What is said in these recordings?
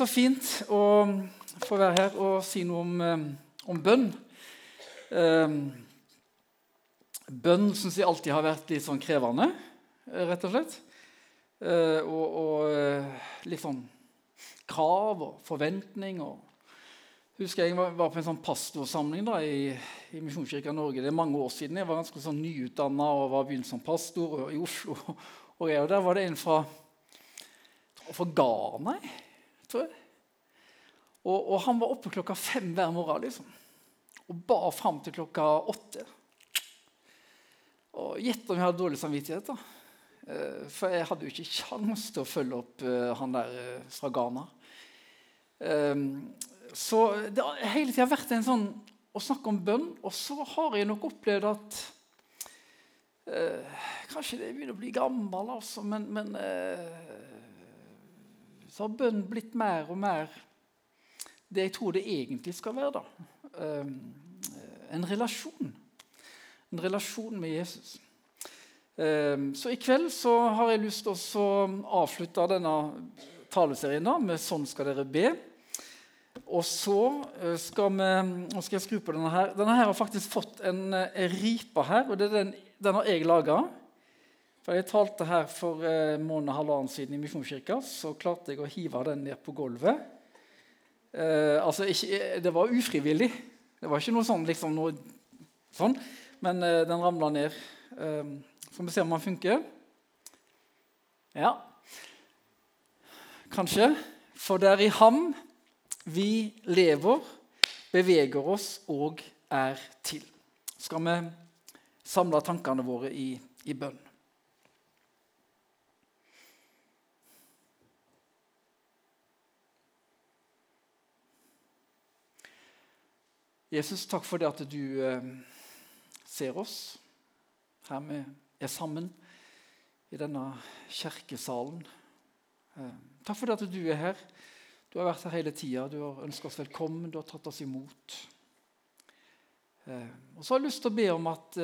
så fint å få være her og si noe om, eh, om bønn. Um, bønn syns jeg alltid har vært litt sånn krevende, eh, rett og slett. Uh, og, og litt sånn krav og forventning. Og husker Jeg var, på en sånn pastorsamling da, i, i Misjonskirka Norge. Det er mange år siden. Jeg var ganske sånn nyutdanna og var begynt som pastor i Oslo. Og Der var det en fra, fra Ghana, tror jeg. Og, og, han var oppe klokka fem hver morgen liksom. og ba fram til klokka åtte. Og Gjett om jeg hadde dårlig samvittighet. da. Eh, for jeg hadde jo ikke kjangs til å følge opp uh, han der uh, fra Ghana. Um, så det har hele tida vært en sånn å snakke om bønn. Og så har jeg nok opplevd at Kanskje det begynner å bli gammel, altså, men, men så har bønn blitt mer og mer det jeg tror det egentlig skal være. da. en relasjon. En relasjon med Jesus. Ehm, så i kveld så har jeg lyst til å avslutte denne taleserien da, med 'Sånn skal dere be'. Og så eh, skal vi Nå skal jeg skru på denne her. Denne her har faktisk fått en, en eh, ripe her, og den, den, har jeg laga. For jeg talte her for en måned og halvannen siden i Misjonskirka. Så klarte jeg å hive den ned på gulvet. Eh, altså, ikke, det var ufrivillig. Det var ikke noe sånn, liksom, noe, sånn men eh, den ramla ned. Eh, skal vi se om den funker. Ja. Kanskje. For det er i ham vi lever, beveger oss og er til. Skal vi samle tankene våre i, i bønn? Jesus, takk for det at du eh, ser oss her vi er sammen i denne kirkesalen. Eh, takk for det at du er her. Du har vært her hele tida. Du har ønsket oss velkommen, du har tatt oss imot. Eh, og så har jeg lyst til å be om at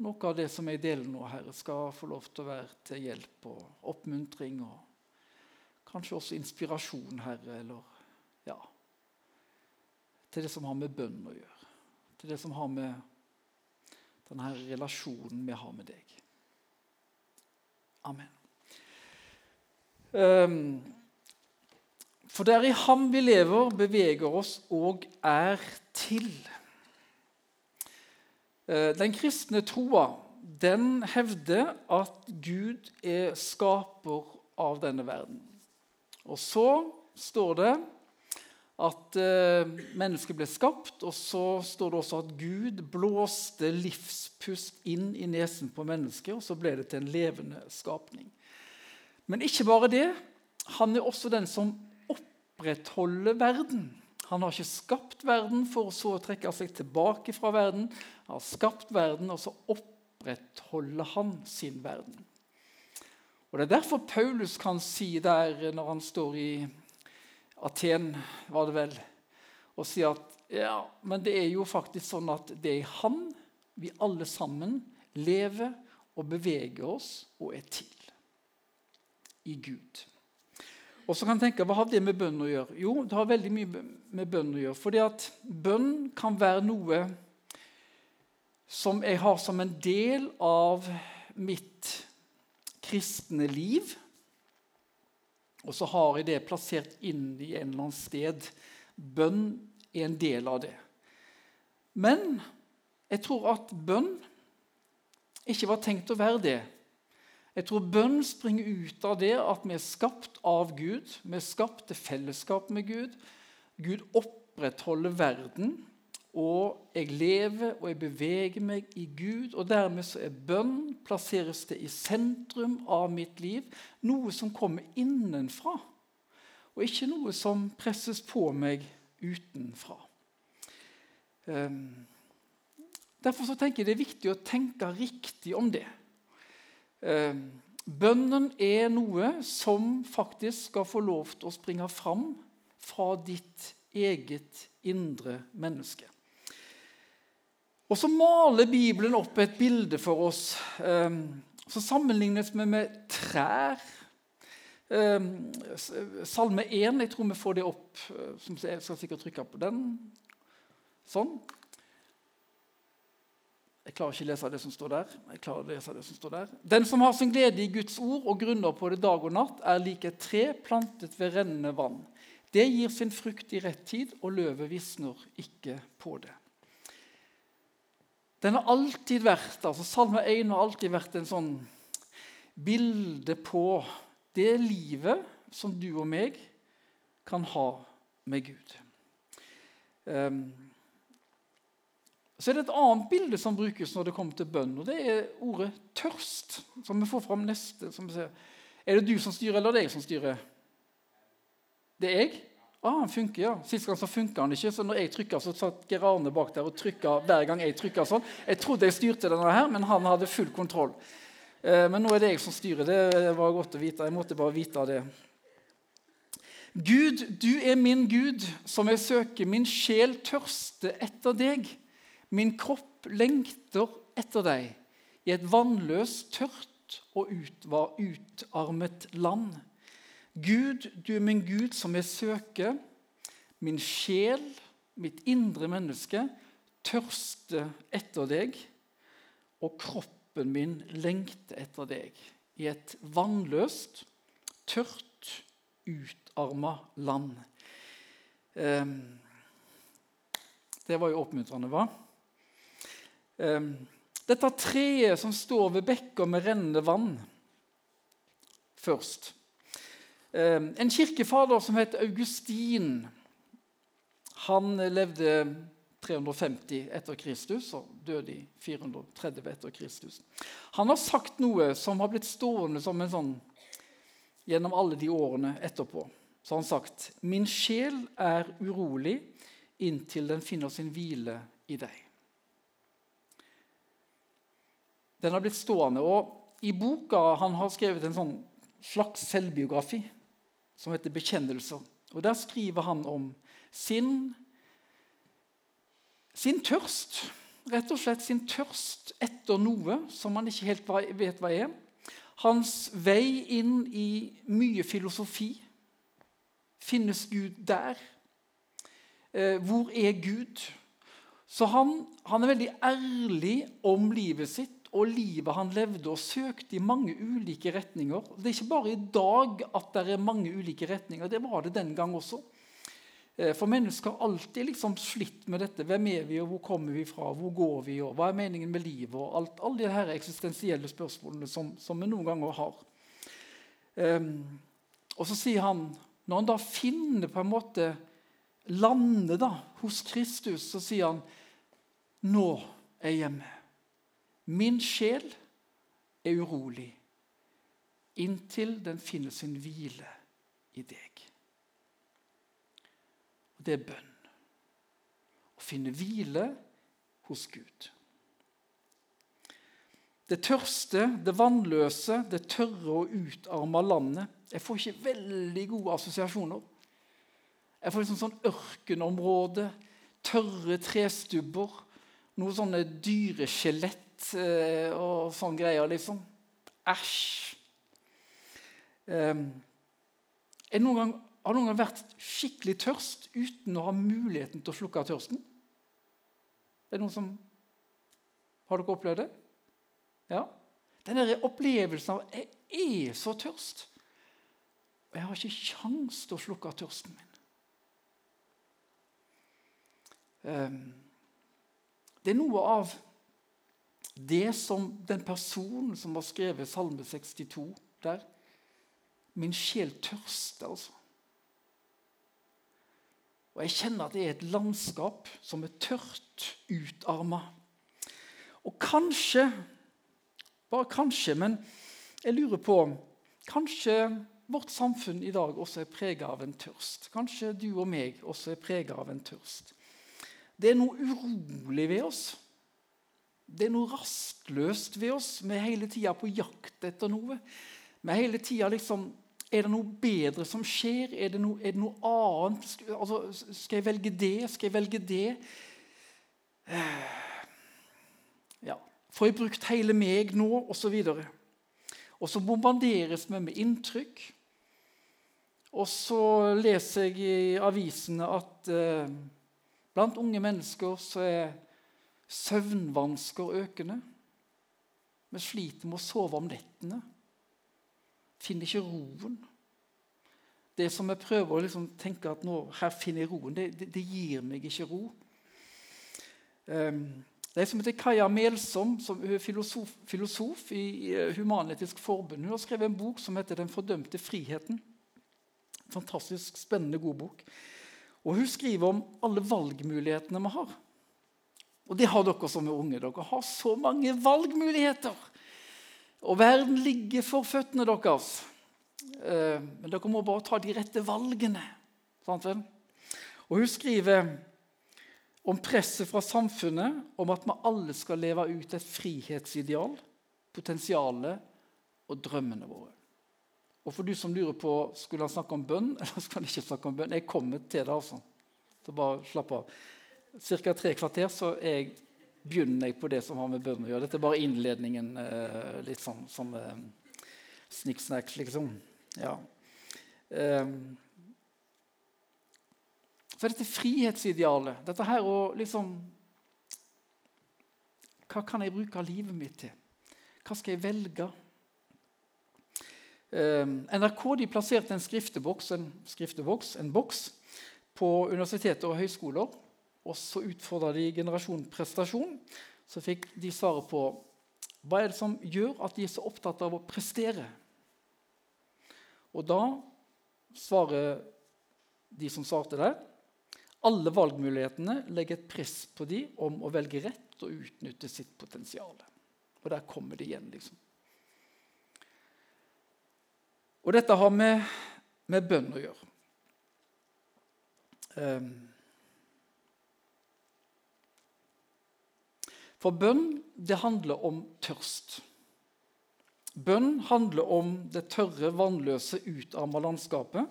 noe av det som jeg deler nå, Herre, skal få lov til å være til hjelp og oppmuntring. Og kanskje også inspirasjon, Herre, eller Til det som har med bønn å gjøre. Til det som har med denne relasjonen vi har med deg. Amen. Um, for det er i ham vi lever, beveger oss og er til. Uh, den kristne troa den hevder at Gud er skaper av denne verden. Og så står det at eh, mennesket ble skapt, og så står det også at Gud blåste livspust inn i nesen på mennesket, og så ble det til en levende skapning. Men ikke bare det. Han er også den som opprettholder verden. Han har ikke skapt verden for så å trekke seg tilbake fra verden. Han har skapt verden, og så opprettholder han sin verden. Og Det er derfor Paulus kan si der når han står i Aten, var det vel, og sier at ja, men det er jo faktisk sånn at det er i Han vi alle sammen lever og beveger oss og er til. I Gud. Og så kan jeg tenke, Hva har det med bønn å gjøre? Jo, det har veldig mye med bønn å gjøre. Fordi at bønn kan være noe som jeg har som en del av mitt kristne liv. Og så har jeg det plassert inn i en eller annen sted. Bønn er en del av det. Men jeg tror at bønn ikke var tenkt å være det. Jeg tror bønn springer ut av det at vi er skapt av Gud. Vi er skapt til fellesskap med Gud. Gud opprettholder verden og jeg lever og jeg beveger meg i Gud. Og dermed så er bønn plasseres det i sentrum av mitt liv. Noe som kommer innenfra, og ikke noe som presses på meg utenfra. Um, derfor så tenker jeg det er viktig å tenke riktig om det. Um, bønnen er noe som faktisk skal få lov til å springe fram fra ditt eget indre menneske. Og så maler Bibelen opp et bilde for oss. Ehm, så sammenlignes vi med trær. Um, salme 1. Jeg tror vi får det opp. Uh, som Jeg skal sikkert trykke på den. Sånn. Jeg klarer ikke å lese det som står der. Jeg klarer å lese det som står der. Den som har sin glede i Guds ord og grunner på det dag og natt, er lik et tre plantet ved rennende vann. Det gir sin frukt i rett tid, og løvet visner ikke på det. Den har alltid vært, altså Salme 1 har alltid vært en sånn bilde på det livet som du og meg kan ha med Gud. Um, så er det et annet bilde som brukes når det kommer til bønn, og det er ordet 'tørst'. som vi får fram neste. Er det du som styrer, eller er det jeg som styrer? Det er jeg? Ah, han funker, ja. Sist gang så funka han ikke, så når jeg trykka, så satt Gerarne bak der og trykka hver gang jeg trykka sånn. Jeg trodde jeg styrte denne her, men han hadde full kontroll. Eh, men nå er det jeg som styrer. Det var godt å vite. Jeg måtte bare vite det. Gud, du er min Gud, som jeg søker. Min sjel tørster etter deg. Min kropp lengter etter deg i et vannløst, tørt og utarmet land. Gud, du er min Gud som jeg søker. Min sjel, mitt indre menneske, tørster etter deg. Og kroppen min lengter etter deg i et vannløst, tørt, utarma land. Um, det var jo oppmuntrende, hva? Um, dette treet som står ved bekker med rennende vann først Ehm, en kirkefader som het Augustin, han levde 350 etter Kristus og døde i 430 etter Kristus. Han har sagt noe som har blitt stående som en sånn gjennom alle de årene etterpå. Så har han sagt Min sjel er urolig inntil den finner sin hvile i deg. Den har blitt stående. og I boka han har skrevet en sånn slags selvbiografi som heter 'Bekjennelser'. Og Der skriver han om sin, sin tørst. Rett og slett sin tørst etter noe som han ikke helt vet hva er. Hans vei inn i mye filosofi. Finnes Gud der? Eh, hvor er Gud? Så han, han, er veldig ærlig om livet sitt og livet han levde, og søkte i mange ulike retninger. Det er ikke bare i dag at det er mange ulike retninger. Det var det den gang også. Eh, for mennesker har alltid liksom slitt med dette. Hvem er vi, og hvor kommer vi fra? Hvor går vi, og hva er meningen med livet? og alt, Alle de eksistensielle spørsmålene som, som vi noen ganger har. Um, og så sier han, når han da finner på en måte landet hos Kristus, så sier han nå er jeg hjemme. Min sjel er urolig inntil den finner sin hvile i deg. Og Det er bønn. Å finne hvile hos Gud. Det tørste, det vannløse, det tørre og utarma landet. Jeg får ikke veldig gode assosiasjoner. Jeg får liksom sånn ørkenområde, tørre trestubber, noe sånne dyreskjelett Eh, og sånn greier, liksom. Æsj. Jeg noen gang, har noen gang vært skikkelig tørst uten å ha muligheten til å slukke tørsten? Er det noen som Har dere opplevd det? Ja? Den der opplevelsen av jeg er så tørst, og jeg har ikke kjangs til å slukke tørsten min. Um, det er noe av det som den personen som har skrevet Salme 62 der Min sjel tørster, altså. Og jeg kjenner at det er et landskap som er tørt, utarma. Og kanskje, bare kanskje, men jeg lurer på Kanskje vårt samfunn i dag også er prega av en tørst. Kanskje du og meg også er prega av en tørst. Det er noe urolig ved oss. Det er noe rastløst ved oss. Vi er hele tida på jakt etter noe. Vi er hele tida liksom Er det noe bedre som skjer? Er det noe, er det noe annet? Altså, skal jeg velge det? Skal jeg velge det? Eh, ja. Får jeg brukt hele meg nå? Og så videre. Og så bombarderes vi med inntrykk. Og så leser jeg i avisene at eh, blant unge mennesker så er søvnvansker økende. Vi sliter med å sove om nettene. Finner ikke roen. Det som jeg prøver å liksom tenke at nå, her finner jeg roen, det, det, det gir meg ikke ro. Um, det er som heter Kaja Melsom, som er filosof, filosof i Human-Etisk Forbund. Hun har skrevet en bok som heter 'Den fordømte friheten'. Fantastisk spennende, god bok. Og Hun skriver om alle valgmulighetene vi har. Og det har dere som er unge. Dere har så mange valgmuligheter. Og verden ligger for føttene deres. Eh, men dere må bare ta de rette valgene. Sant vel? Og Hun skriver om presset fra samfunnet om at vi alle skal leve ut et frihetsideal, potensialet og drømmene våre. Og for du som lurer på skulle han snakke om bønn, eller skulle han ikke snakke om bønn, jeg kommer til det. altså. Så bare slapp av. Ca. tre kvarter så jeg begynner jeg på det som har med bønn å gjøre. Dette er bare innledningen. Eh, litt sånn sånn eh, snikksnacks, liksom. Ja. Eh, så dette frihetsidealet, dette her å liksom Hva kan jeg bruke livet mitt til? Hva skal jeg velge? Eh, NRK de plasserte en skrifteboks, en, skrifteboks, en boks på universiteter og høyskoler. Og så utfordra de generasjon prestasjon. Så fikk de svaret på hva er det som gjør at de er så opptatt av å prestere. Og da svarer de som svarte der, alle valgmulighetene legger et press på de om å velge rett og utnytte sitt potensial. Og der kommer det igjen, liksom. Og dette har med, med bønn å gjøre. Um, for bønn, det handler om tørst. Bønn handler om det tørre, vannløse, utarma landskapet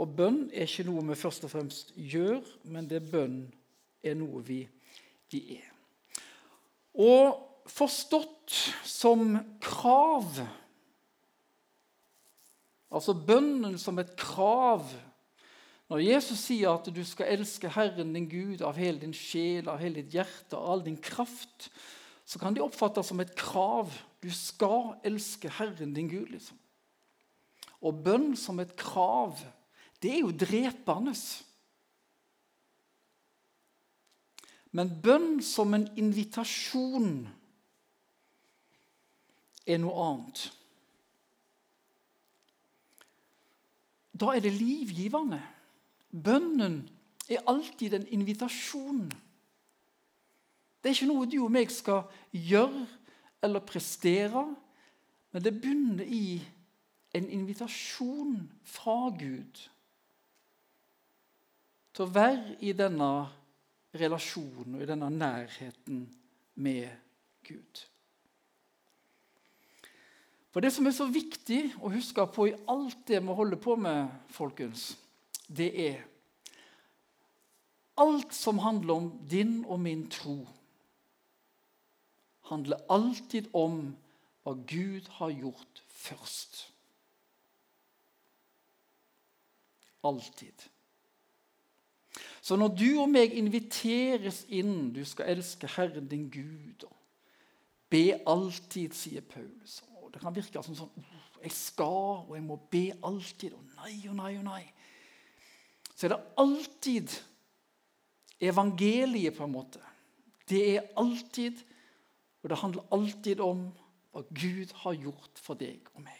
og bønn er ikke noe vi først og fremst gjør, men det bønn er noe vi, vi er. Og forstått som krav Altså bønnen som et krav. Når Jesus sier at du skal elske Herren din Gud av hele din sjel, av hele ditt hjerte, av all din kraft, så kan det oppfattes som et krav. Du skal elske Herren din Gud. liksom. Og bønn som et krav det er jo drepende. Men bønn som en invitasjon er noe annet. Da er det livgivende. Bønnen er alltid en invitasjon. Det er ikke noe du og meg skal gjøre eller prestere, men det bunner i en invitasjon fra Gud til å være i denne relasjonen og i denne nærheten med Gud. For Det som er så viktig å huske på i alt det vi holder på med, folkens, det er Alt som handler om din og min tro, handler alltid om hva Gud har gjort først. Alltid. Så når du og meg inviteres inn Du skal elske Herren din Gud. og Be alltid, sier Paulus. Det kan virke som sånn Jeg skal, og jeg må be alltid. Og nei og nei og nei. Så er det alltid evangeliet, på en måte. Det er alltid, og det handler alltid om hva Gud har gjort for deg og meg.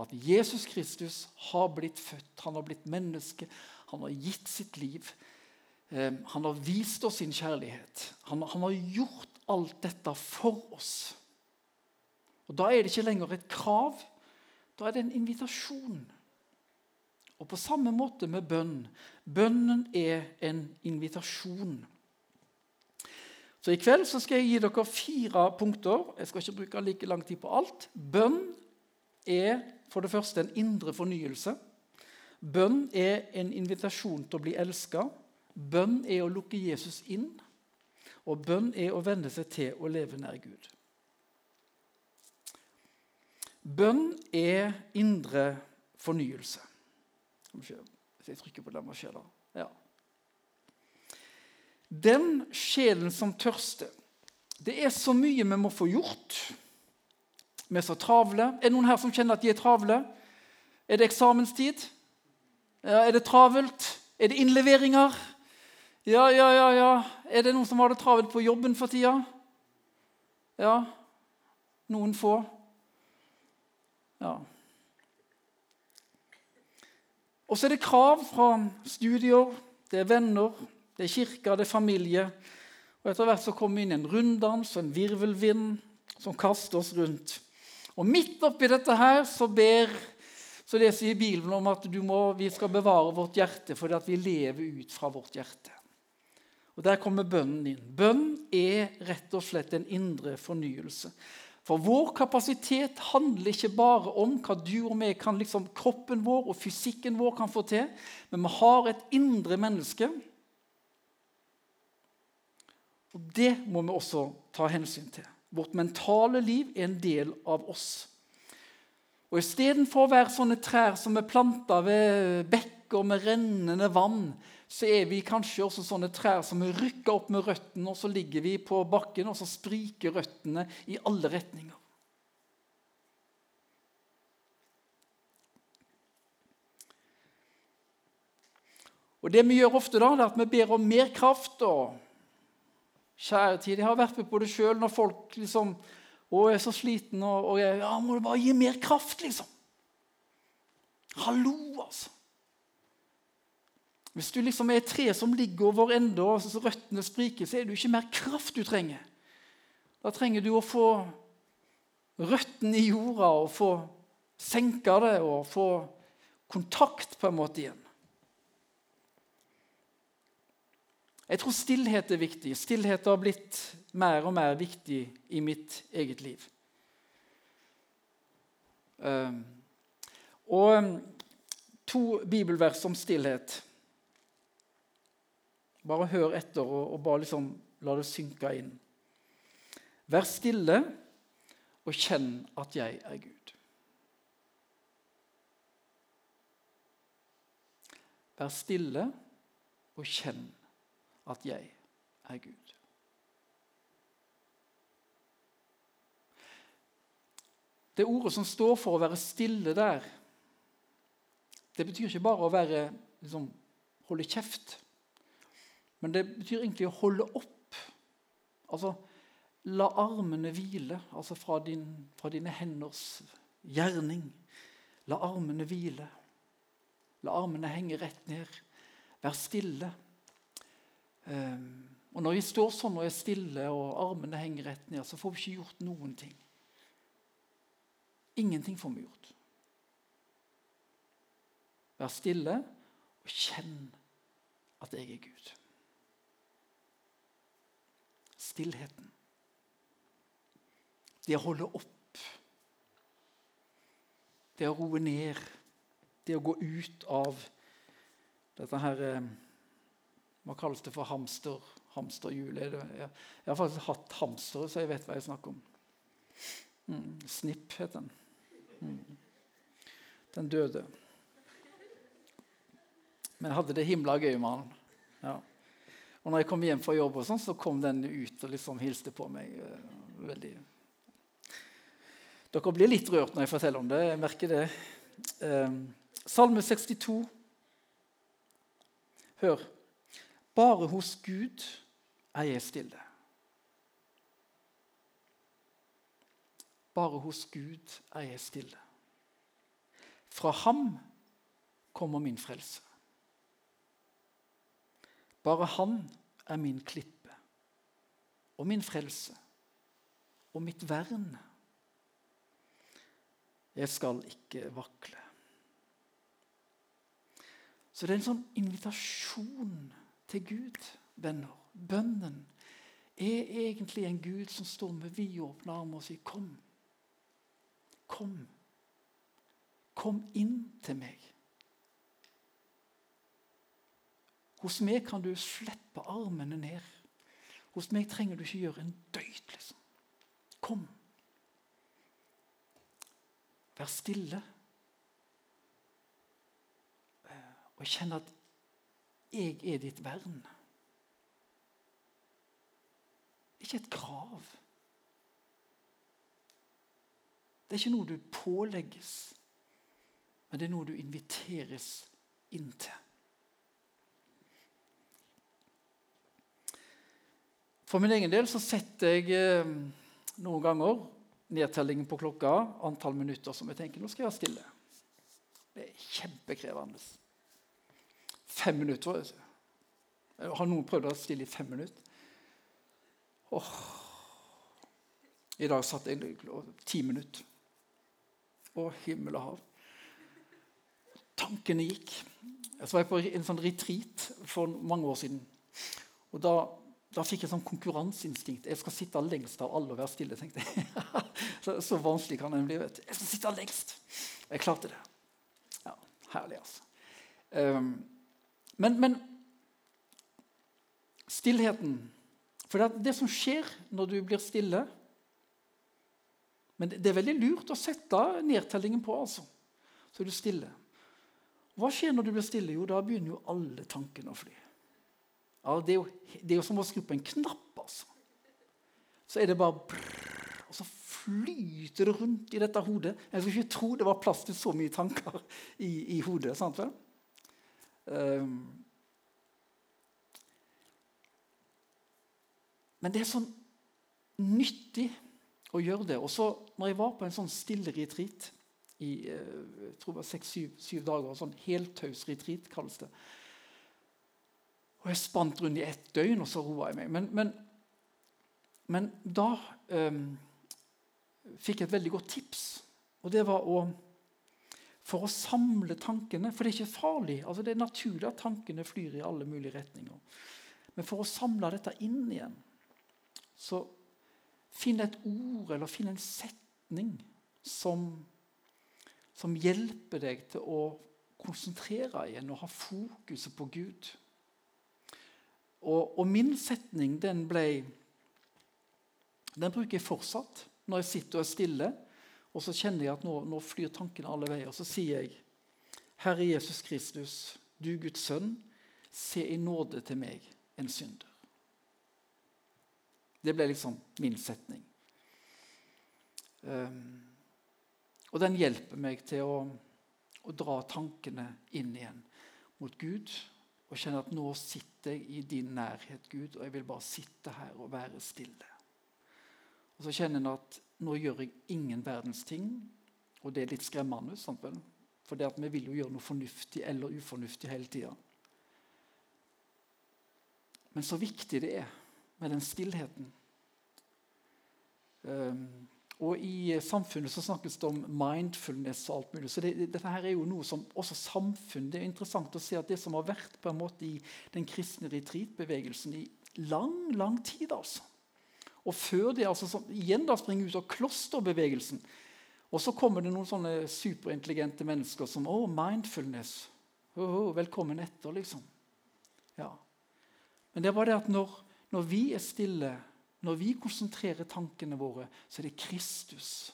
At Jesus Kristus har blitt født, han har blitt menneske. Han har gitt sitt liv. Eh, han har vist oss sin kjærlighet. Han, han har gjort alt dette for oss. Og Da er det ikke lenger et krav, da er det en invitasjon. Og på samme måte med bønn. Bønnen er en invitasjon. Så I kveld så skal jeg gi dere fire punkter. Jeg skal ikke bruke like lang tid på alt. Bønn er for det første en indre fornyelse. Bønn er en invitasjon til å bli elska. Bønn er å lukke Jesus inn. Og bønn er å venne seg til å leve nær Gud. Bønn er indre fornyelse. Hvis jeg trykker på den maskinen. Ja. Den sjelen som tørster. Det er så mye vi må få gjort. Vi er så travle. Er det noen her som kjenner at de er travle? Er det eksamenstid? Ja, er det travelt? Er det innleveringer? Ja, ja, ja, ja. Er det noen som har det travelt på jobben for tida? Ja, noen få. Ja. Og så er det krav fra studier, det er venner, det er kirka, det er familie. Og Etter hvert så kommer vi inn i en runddans og en virvelvind som kaster oss rundt. Og Midt oppi dette her så ber så vi i Bibelen om at må, vi skal bevare vårt hjerte fordi at vi lever ut fra vårt hjerte. Og Der kommer bønnen inn. Bønn er rett og slett en indre fornyelse. For vår kapasitet handler ikke bare om hva du og vi kan, liksom, kroppen vår og fysikken vår kan få til, men vi har et indre menneske og Det må vi også ta hensyn til. Vårt mentale liv er en del av oss. Og Istedenfor å være sånne trær som er planta ved bekker med rennende vann, så er vi kanskje også sånne trær som er rykka opp med røttene, og så ligger vi på bakken, og så spriker røttene i alle retninger. Og Det vi gjør ofte, da, er at vi ber om mer kraft. og Kjære tid, jeg har vært med på det sjøl når folk liksom å, jeg er så sliten, og, og jeg ja, må du bare gi mer kraft, liksom. Hallo, altså. Hvis du liksom er et tre som ligger over ende, og røttene spriker, så er det ikke mer kraft du trenger. Da trenger du å få røttene i jorda og få senka det og få kontakt på en måte igjen. Jeg tror stillhet er viktig. Stillhet har blitt mer og mer viktig i mitt eget liv. Ehm, og to bibelvers om stillhet. Bare hør etter og, bare liksom la det synke inn. Vær stille og kjenn at jeg er Gud. Vær stille og kjenn at jeg er Gud. Det ordet som står for å være stille der, det betyr ikke bare å være, liksom, holde kjeft. Men det betyr egentlig å holde opp. Altså la armene hvile altså fra, din, fra dine henders gjerning. La armene hvile. La armene henge rett ned. Vær stille. Um, og Når vi står sånn og er stille og armene henger rett ned, så får vi ikke gjort noen ting. Ingenting får vi gjort. Vær stille og kjenn at jeg er Gud. Stillheten. Det å holde opp. Det å roe ned. Det å gå ut av dette her eh, hva kalles det for hamster? Hamsterhjulet? Jeg, har faktisk hatt hamstere, så jeg vet hva jeg snakker om. Mm, Snipp het den. Mm. Den døde. Men jeg hadde det himla gøy med han. Ja. Og når jeg kom hjem fra jobb, og sånn, så kom den ut og liksom hilste på meg. Eh, veldig. Dere blir litt rørt når jeg forteller om det. jeg merker det. Eh, Salme 62. Hør. Bare hos Gud er jeg stille. Bare hos Gud er jeg stille. Fra ham kommer min frelse. Bare han er min klippe og min frelse og mitt vern. Jeg skal ikke vakle. Så det er en sånn invitasjon til Gud, venner. Bønnen er egentlig en Gud som står med vidåpne armer og sier, 'Kom. Kom. Kom inn til meg.' Hos meg kan du slippe armene ned. Hos meg trenger du ikke gjøre en døyt. liksom. Kom. Vær stille. Eh, og kjenn at jeg er ditt vern. Ikke et krav. Det er ikke noe du pålegges, men det er noe du inviteres inn til. For min egen del så setter jeg eh, noen ganger nedtellingen på klokka, antall minutter som jeg tenker nå skal jeg være stille. Det er kjempekrevende. Fem minutter. Har noen prøvd å være stille i fem minutter? Åh. I dag satt jeg ti minutter. Å, himmel og hav. Tankene gikk. Jeg var på en sånn retreat for mange år siden. Og da da fikk jeg sånn konkurranseinstinkt. Jeg skal sitte lengst av alle og være stille. tenkte jeg. så, så, vanskelig kan en bli. vet. Jeg skal sitte lengst. Jeg klarte det. Ja, Herlig, altså. Um, men, men, stillheten For det det som skjer når du blir stille Men det er veldig lurt å sette nedtellingen på, altså. Så er du stille. Hva skjer når du blir stille? Jo, da begynner jo alle tankene å fly. Ja, det, er jo, det, er jo, som å skru på en knapp. altså. Så er det bare brrr, Og så flyter det rundt i dette hodet. Jeg skulle ikke tro det var plass til så mye tanker i, i hodet. sant vel? Um, men det er sånn nyttig å gjøre det. Og så når jeg var på en sånn stille retreat i eh, jeg tror det var seks-syv dager, sånn heltaus retreat kalles det, og jeg spant rundt i ett døgn, og så roa jeg meg. Men, men, men da um, fikk jeg et veldig godt tips. Og det var å For å samle tankene For det er ikke farlig. altså Det er naturlig at tankene flyr i alle mulige retninger. Men for å samle dette inn igjen, så finn et ord eller finn en setning som, som hjelper deg til å konsentrere igjen og ha fokuset på Gud. Og, og, min setning den ble Den bruker jeg fortsatt når jeg sitter og er stille. Og så kjenner jeg at nå, nå flyr tankene alle veier. Så sier jeg, Herre Jesus Kristus, du Guds sønn, se i nåde til meg, en synder. Det ble liksom min setning. Um, og den hjelper meg til å, å dra tankene inn igjen mot Gud og kjenne at nå sitter jeg i din nærhet, Gud, og jeg vil bare sitte her og være stille. Og Så kjenner en at nå gjør jeg ingen verdens ting, og det er litt skremmende. Sant vel? For det at vi vil jo gjøre noe fornuftig eller ufornuftig hele tida. Men så viktig det er med den stillheten. Um, og I samfunnet så snakkes det om mindfulness og alt mulig. så det, Dette her er jo noe som også samfunnet Det er interessant å se at det som har vært på en måte i den kristne retreatbevegelsen i lang, lang tid altså. Og før det altså, som, igjen da springer ut av klosterbevegelsen. Og så kommer det noen sånne superintelligente mennesker som oh, mindfulness. Oh, oh, velkommen etter, liksom. Ja. Men det er bare det at når, når vi er stille når vi konsentrerer tankene våre, så er det Kristus.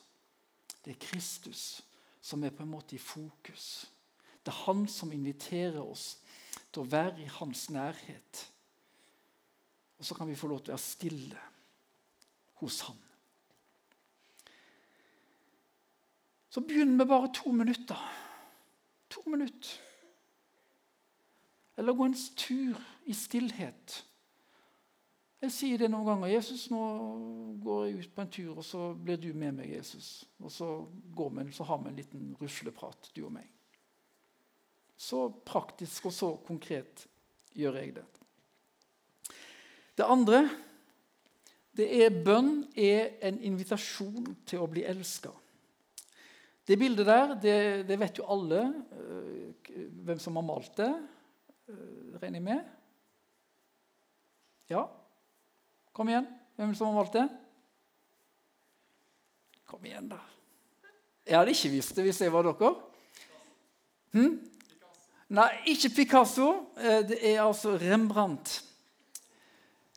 Det er Kristus som er på en måte i fokus. Det er han som inviterer oss til å være i hans nærhet. Og så kan vi få lov til å være stille hos han. Så begynn med bare to minutter. To minutter. Eller gå en tur i stillhet. Jeg sier det noen ganger. 'Jesus, nå går jeg ut på en tur, og så blir du med meg.' Jesus. Og så vi, så har vi en liten rusleprat, du og meg. Så praktisk og så konkret gjør jeg det. Det andre det er bønn er en invitasjon til å bli elska. Det bildet der, det, det vet jo alle øh, hvem som har malt det, øh, regner jeg med. Ja, Kom igjen. Hvem som har valgt det? Kom igjen, da. Jeg hadde ikke visst det hvis jeg var dere. Hm? Nei, ikke Picasso. Eh, det er altså Rembrandt.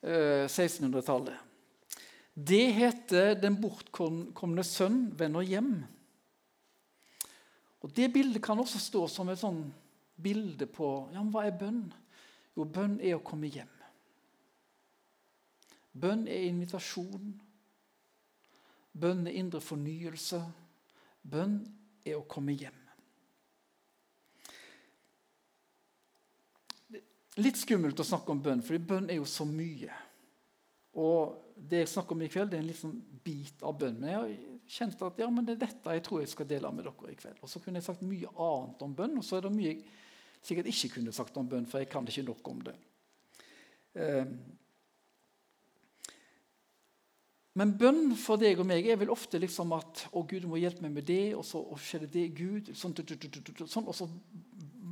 1600-tallet. Eh, det heter 'Den bortkomne sønn vender hjem'. Og Det bildet kan også stå som et sånn bilde på ja, men hva er bønn. Jo, bønn er å komme hjem. Bønn er invitasjon. Bønn er indre fornyelse. Bønn er å komme hjem. Litt skummelt å snakke om bønn, for bønn er jo så mye. Og Det jeg snakker om i kveld, det er en liten bit av bønn. Men jeg har kjent at ja, men det er dette jeg tror jeg skal dele med dere i kveld. Og Så kunne jeg sagt mye annet om bønn, og så er det mye jeg sikkert ikke kunne sagt om bønn, for jeg kan ikke nok om det. Um, men bønn for deg og meg er vel ofte liksom at 'Å, Gud, du må hjelpe meg med det', og så og skjer det Gud sånn, sånn, Og så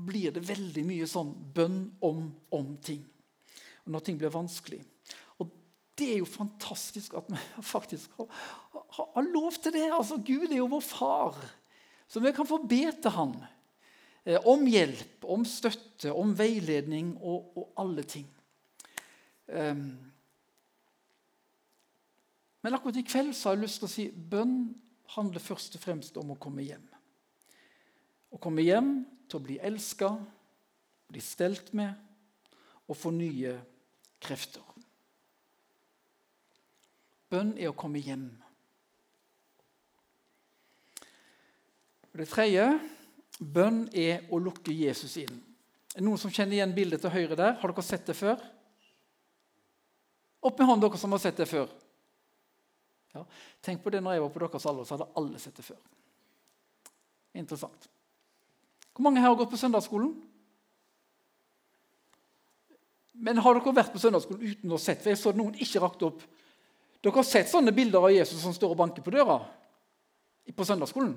blir det veldig mye sånn bønn om, om ting. Når ting blir vanskelig. Og det er jo fantastisk at vi faktisk har, har, har lov til det. Altså, Gud er jo vår far. Så vi kan få be til han eh, om hjelp, om støtte, om veiledning og, og alle ting. Um, men akkurat i kveld så har jeg lyst til å si bønn handler først og fremst om å komme hjem. Å komme hjem til å bli elska, bli stelt med og få nye krefter. Bønn er å komme hjem. Det tredje bønn er å lukke Jesus inn. Er det noen som kjenner igjen bildet til høyre der? Har dere sett det før? Opp med hånden, dere som har sett det før. Ja. Tenk på det når jeg var på deres alder, så hadde alle sett det før. Interessant. Hvor mange her har gått på søndagsskolen? Men har dere vært på søndagsskolen uten å ha sett? For jeg så noen ikke rakte opp. Dere har sett sånne bilder av Jesus som står og banker på døra på søndagsskolen?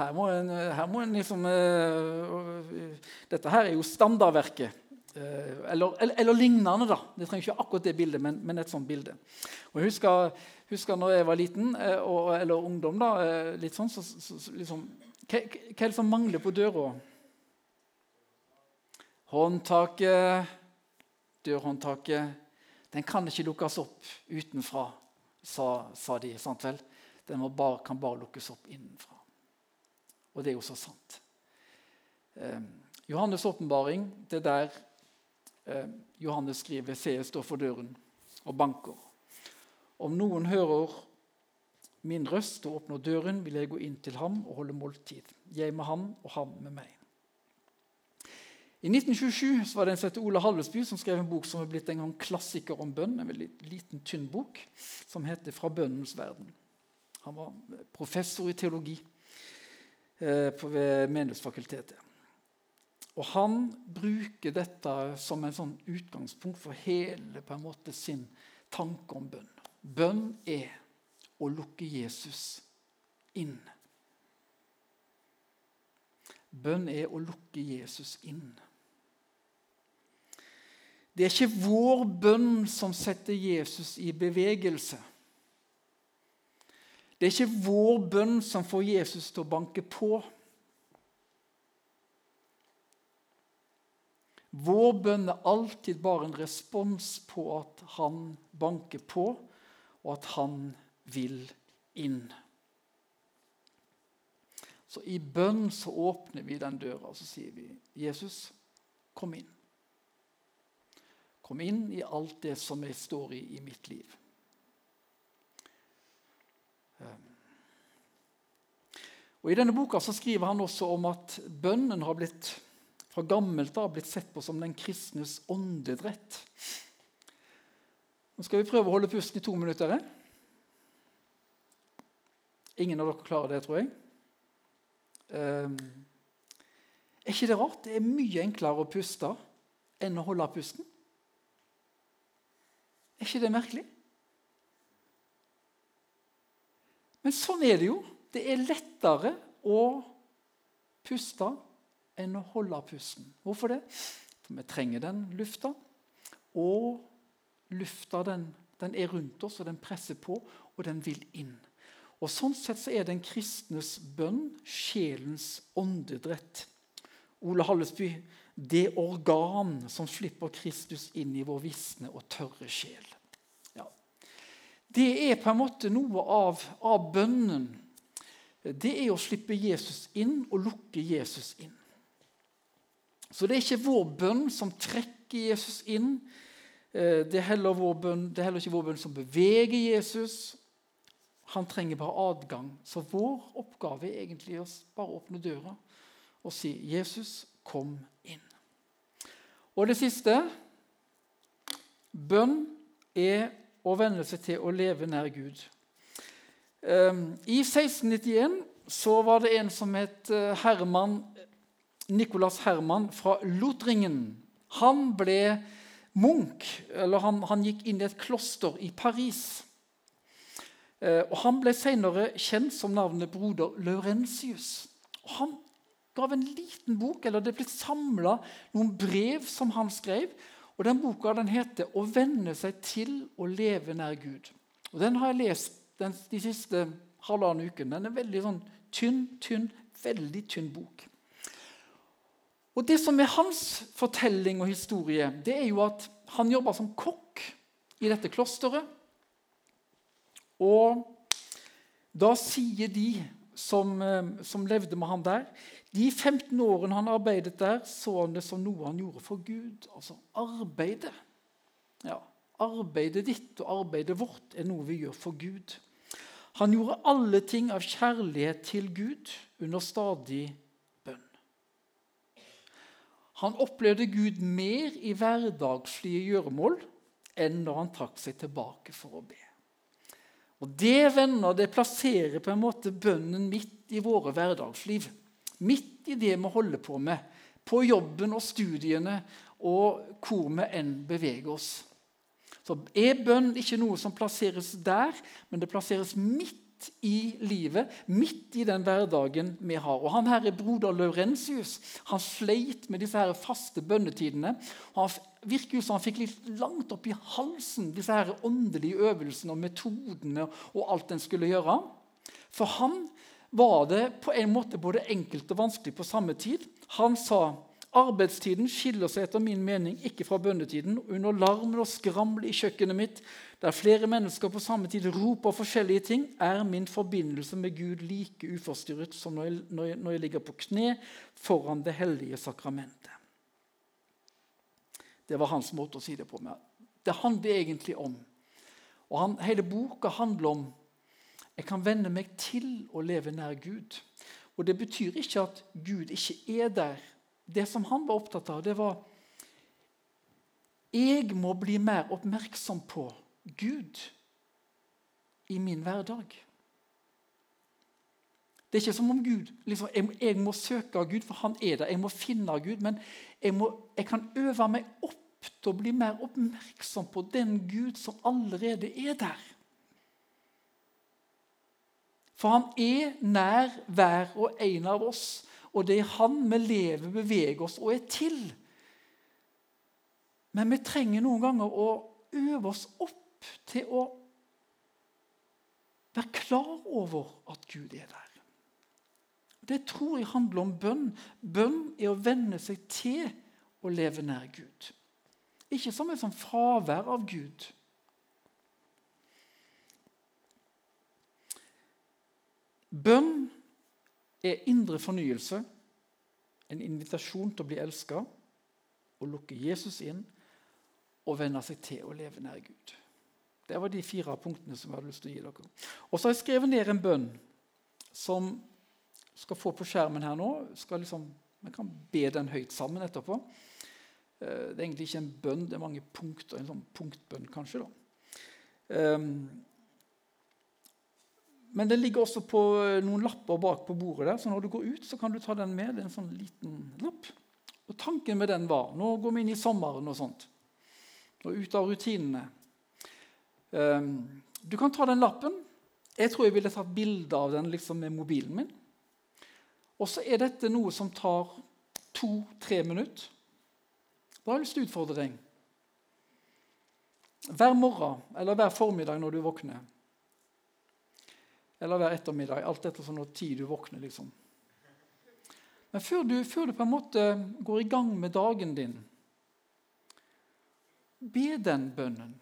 Her må en, her må en liksom uh, Dette her er jo standardverket. Uh, eller, eller, eller, lignende, da. Det trenger ikke akkurat det bildet, men, men et sånt bilde. Og jeg husker husker når jeg var liten, eh, og, eller ungdom, da, eh, litt sånn, så, så, så liksom, hva, hva, er det som mangler på døra? Håndtaket, dørhåndtaket Den kan ikke lukkes opp utenfra, sa, sa de. sant vel? Den bare, kan bare lukkes opp innenfra. Og det er jo så sant. Eh, Johannes' åpenbaring, det er der eh, Johannes skriver 'Se, jeg står for døren og banker'. Om noen hører min røst og åpner døren, vil jeg gå inn til ham og holde måltid. Jeg med ham og ham med meg. I 1927 var det en som heter Ola Halvesby, som skrev en bok som er blitt en gang klassiker om bønn. En veldig liten, tynn bok som heter 'Fra bønnens verden'. Han var professor i teologi eh, ved Menighetsfakultetet. Og Han bruker dette som en sånn utgangspunkt for hele på en måte, sin tanke om bønn. Bønn er å lukke Jesus inn. Bønn er å lukke Jesus inn. Det er ikke vår bønn som setter Jesus i bevegelse. Det er ikke vår bønn som får Jesus til å banke på. Vår bønn er alltid bare en respons på at han banker på, og at han vil inn. Så i bønn så åpner vi den døra og så sier vi, 'Jesus, kom inn.' Kom inn i alt det som jeg står i i mitt liv. Ehm. Og I denne boka så skriver han også om at bønnen har blitt fra gammelt av blitt sett på som den kristnes åndedrett. Nå skal vi prøve å holde pusten i to minutter. Ingen av dere klarer det, tror jeg. Um, er ikke det rart? Det er mye enklere å puste enn å holde pusten. Er ikke det merkelig? Men sånn er det jo. Det er lettere å puste enn å holde pusten. Hvorfor det? For vi trenger den lufta. Og Lufta den, den, er rundt oss, og den presser på, og den vil inn. Og Sånn sett så er den kristnes bønn sjelens åndedrett. Ole Hallesby det organ som slipper Kristus inn i vår visne og tørre sjel. Ja. Det er på en måte noe av, av bønnen det er å slippe Jesus inn og lukke Jesus inn. Så det er ikke vår bønn som trekker Jesus inn. Eh, det er heller, bønn, det er heller ikke vår bønn som beveger Jesus. Han trenger bare adgang. Så vår oppgave er egentlig å bare åpne døra og si 'Jesus, kom inn'. Og det siste bønn er å venne seg til å leve nær Gud. Ehm, I 1691 så var det en som het eh, Herman, Nicolas Herman fra Lotringen. Han ble munk, eller han, han gikk inn i et kloster i Paris. Eh, og Han ble senere kjent som navnet broder Laurentius. Og han gav en liten bok, eller Det ble samla noen brev som han skrev. og Den boka den heter 'Å venne seg til å leve nær Gud'. Og Den har jeg lest den, de siste halvannen uken. Den er veldig sånn tynn, tynn, veldig tynn bok. Og Det som er hans fortelling og historie, det er jo at han jobba som kokk i dette klosteret. Og da sier de som, eh, som levde med han der De 15 årene han arbeidet der, så han det som noe han gjorde for Gud. Altså arbeidet. Ja, Arbeidet ditt og arbeidet vårt er noe vi gjør for Gud. Han gjorde alle ting av kjærlighet til Gud under stadig. Han opplevde Gud mer i hverdagslige gjøremål enn når han trakk seg tilbake for å be. Og Det venner, det plasserer på en måte bønnen midt i våre hverdagsliv. Midt i det vi holder på med, på jobben og studiene og hvor vi enn beveger oss. Så er bønn ikke noe som plasseres der, men det plasseres midt i livet, midt i den hverdagen vi har. Og Han her er broder Laurentius. Han sleit med disse her faste bønnetidene. Han virker jo som han fikk litt langt opp i halsen disse her åndelige øvelsene og metodene og alt en skulle gjøre. For han var det på en måte både enkelt og vanskelig på samme tid. Han sa Arbeidstiden skiller seg etter min mening ikke fra bønnetiden. Under larmen og skramlet i kjøkkenet mitt, der flere mennesker på samme tid roper forskjellige ting, er min forbindelse med Gud like uforstyrret som når jeg, når jeg, når jeg ligger på kne foran det hellige sakramentet. Det var hans måte å si det på. Med. Det handler egentlig om og han, Hele boka handler om jeg kan venne meg til å leve nær Gud. Og Det betyr ikke at Gud ikke er der det som han var opptatt av, det var Jeg må bli mer oppmerksom på Gud i min hverdag. Det er ikke som om Gud liksom, jeg, jeg, må søke Gud, for han er der. Jeg må finne Gud. Men jeg, må, jeg kan øve meg opp til å bli mer oppmerksom på den Gud som allerede er der. For han er nær hver og en av oss. Og det er Han vi lever, beveger oss og er til. Men vi trenger noen ganger å øve oss opp til å være klar over at Gud er der. Det tror jeg handler om bønn. Bønn er å venne seg til å leve nær Gud. Ikke som et sånn fravær av Gud. Bønn er indre fornyelse, en invitasjon til å bli elska, å lukke Jesus inn og venne seg til å leve nær Gud. Det var de fire punktene som jeg hadde lyst til å gi dere. Og så har jeg skrevet ned en bønn som skal få på skjermen her nå. Skal liksom, man kan be den høyt sammen etterpå. Eh, det er egentlig ikke en bønn, det er mange punkter. En sånn punktbønn, kanskje. da. Um, men den ligger også på eh, noen lapper bak på bordet. der, så Når du går ut, så kan du ta den med. Det er en sånn liten lapp. Og Tanken med den var Nå går vi inn i sommeren og sånt. Og ut av rutinene. Um, du kan ta den lappen. Jeg tror jeg ville tatt bilde av den liksom med mobilen min. Og så er dette noe som tar to-tre minutter. Da har jeg lyst til å. Hver morgen eller hver formiddag når du våkner eller hver ettermiddag. Alt etter sånn tid du våkner. liksom. Men før du, før du, på en måte går i gang med dagen din, be den bønnen.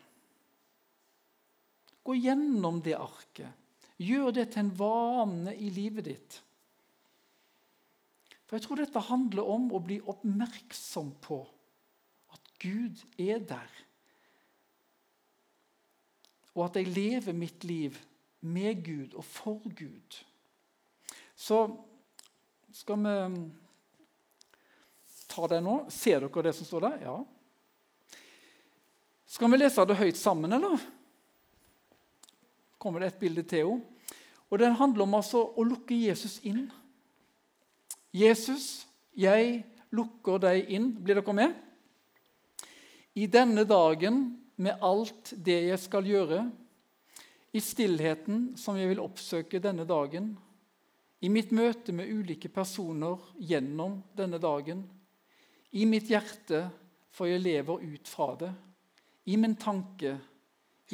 Gå gjennom det arket. Gjør det til en vane i livet ditt. For Jeg tror dette handler om å bli oppmerksom på at Gud er der. Og at jeg lever mitt liv med Gud og for Gud. Så skal vi ta det nå. Ser dere det som står der? Ja. Skal vi lese det høyt sammen, eller? Kommer det et bilde til henne. Og Den handler om altså å lukke Jesus inn. Jesus, jeg lukker deg inn. Blir dere med? I denne dagen, med alt det jeg skal gjøre, i stillheten som jeg vil oppsøke denne dagen, i mitt møte med ulike personer gjennom denne dagen, i mitt hjerte, for jeg lever ut fra det, i min tanke,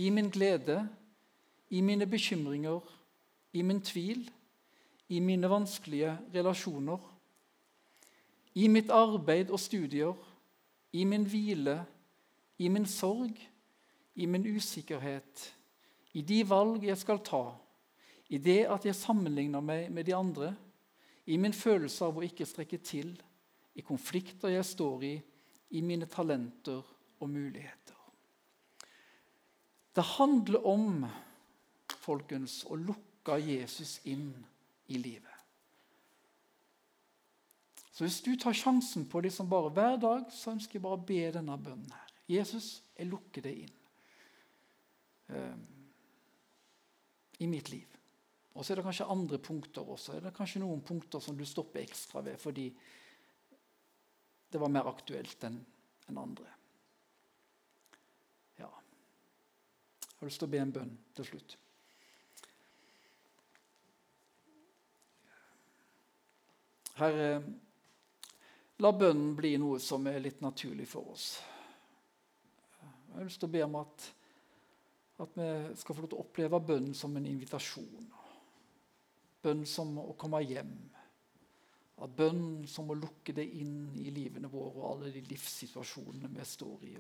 i min glede, i mine bekymringer, i min tvil, i mine vanskelige relasjoner, i mitt arbeid og studier, i min hvile, i min sorg, i min usikkerhet, i de valg jeg skal ta, i det at jeg sammenligner meg med de andre, i min følelse av å ikke strekke til, i konflikter jeg står i, i mine talenter og muligheter. Det handler om folkens, å lukke Jesus inn i livet. Så hvis du tar sjansen på liksom bare hver dag, så ønsker jeg bare å be denne bønnen her. Jesus, jeg lukker deg inn um, i mitt liv. Og så er det kanskje andre punkter også. Er det kanskje noen punkter som du stopper ekstra ved fordi det var mer aktuelt enn en andre. Ja. Jeg har lyst til å be en bønn til slutt. Herre, la bønnen bli noe som er litt naturlig for oss. Jeg har lyst til å be om at, at vi skal få lov til å oppleve bønnen som en invitasjon. Bønn som å komme hjem. At bønn som å lukke det inn i livene våre og alle de livssituasjonene vi står i.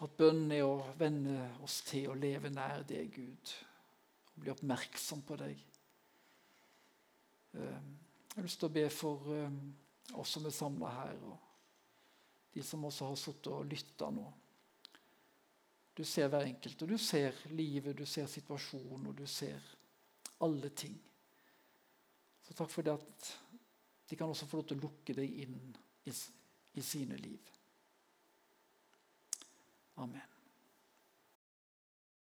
At bønn er å venne oss til å leve nær deg, Gud. Og bli oppmerksom på deg. Eh, jeg har lyst til å be for eh, oss som er samla her, og de som også har sittet og lytta nå. Du ser hver enkelt, og du ser livet, du ser situasjonen, og du ser alle ting. Så takk for det at de kan også få lov til å lukke deg inn i, i sine liv. Amen.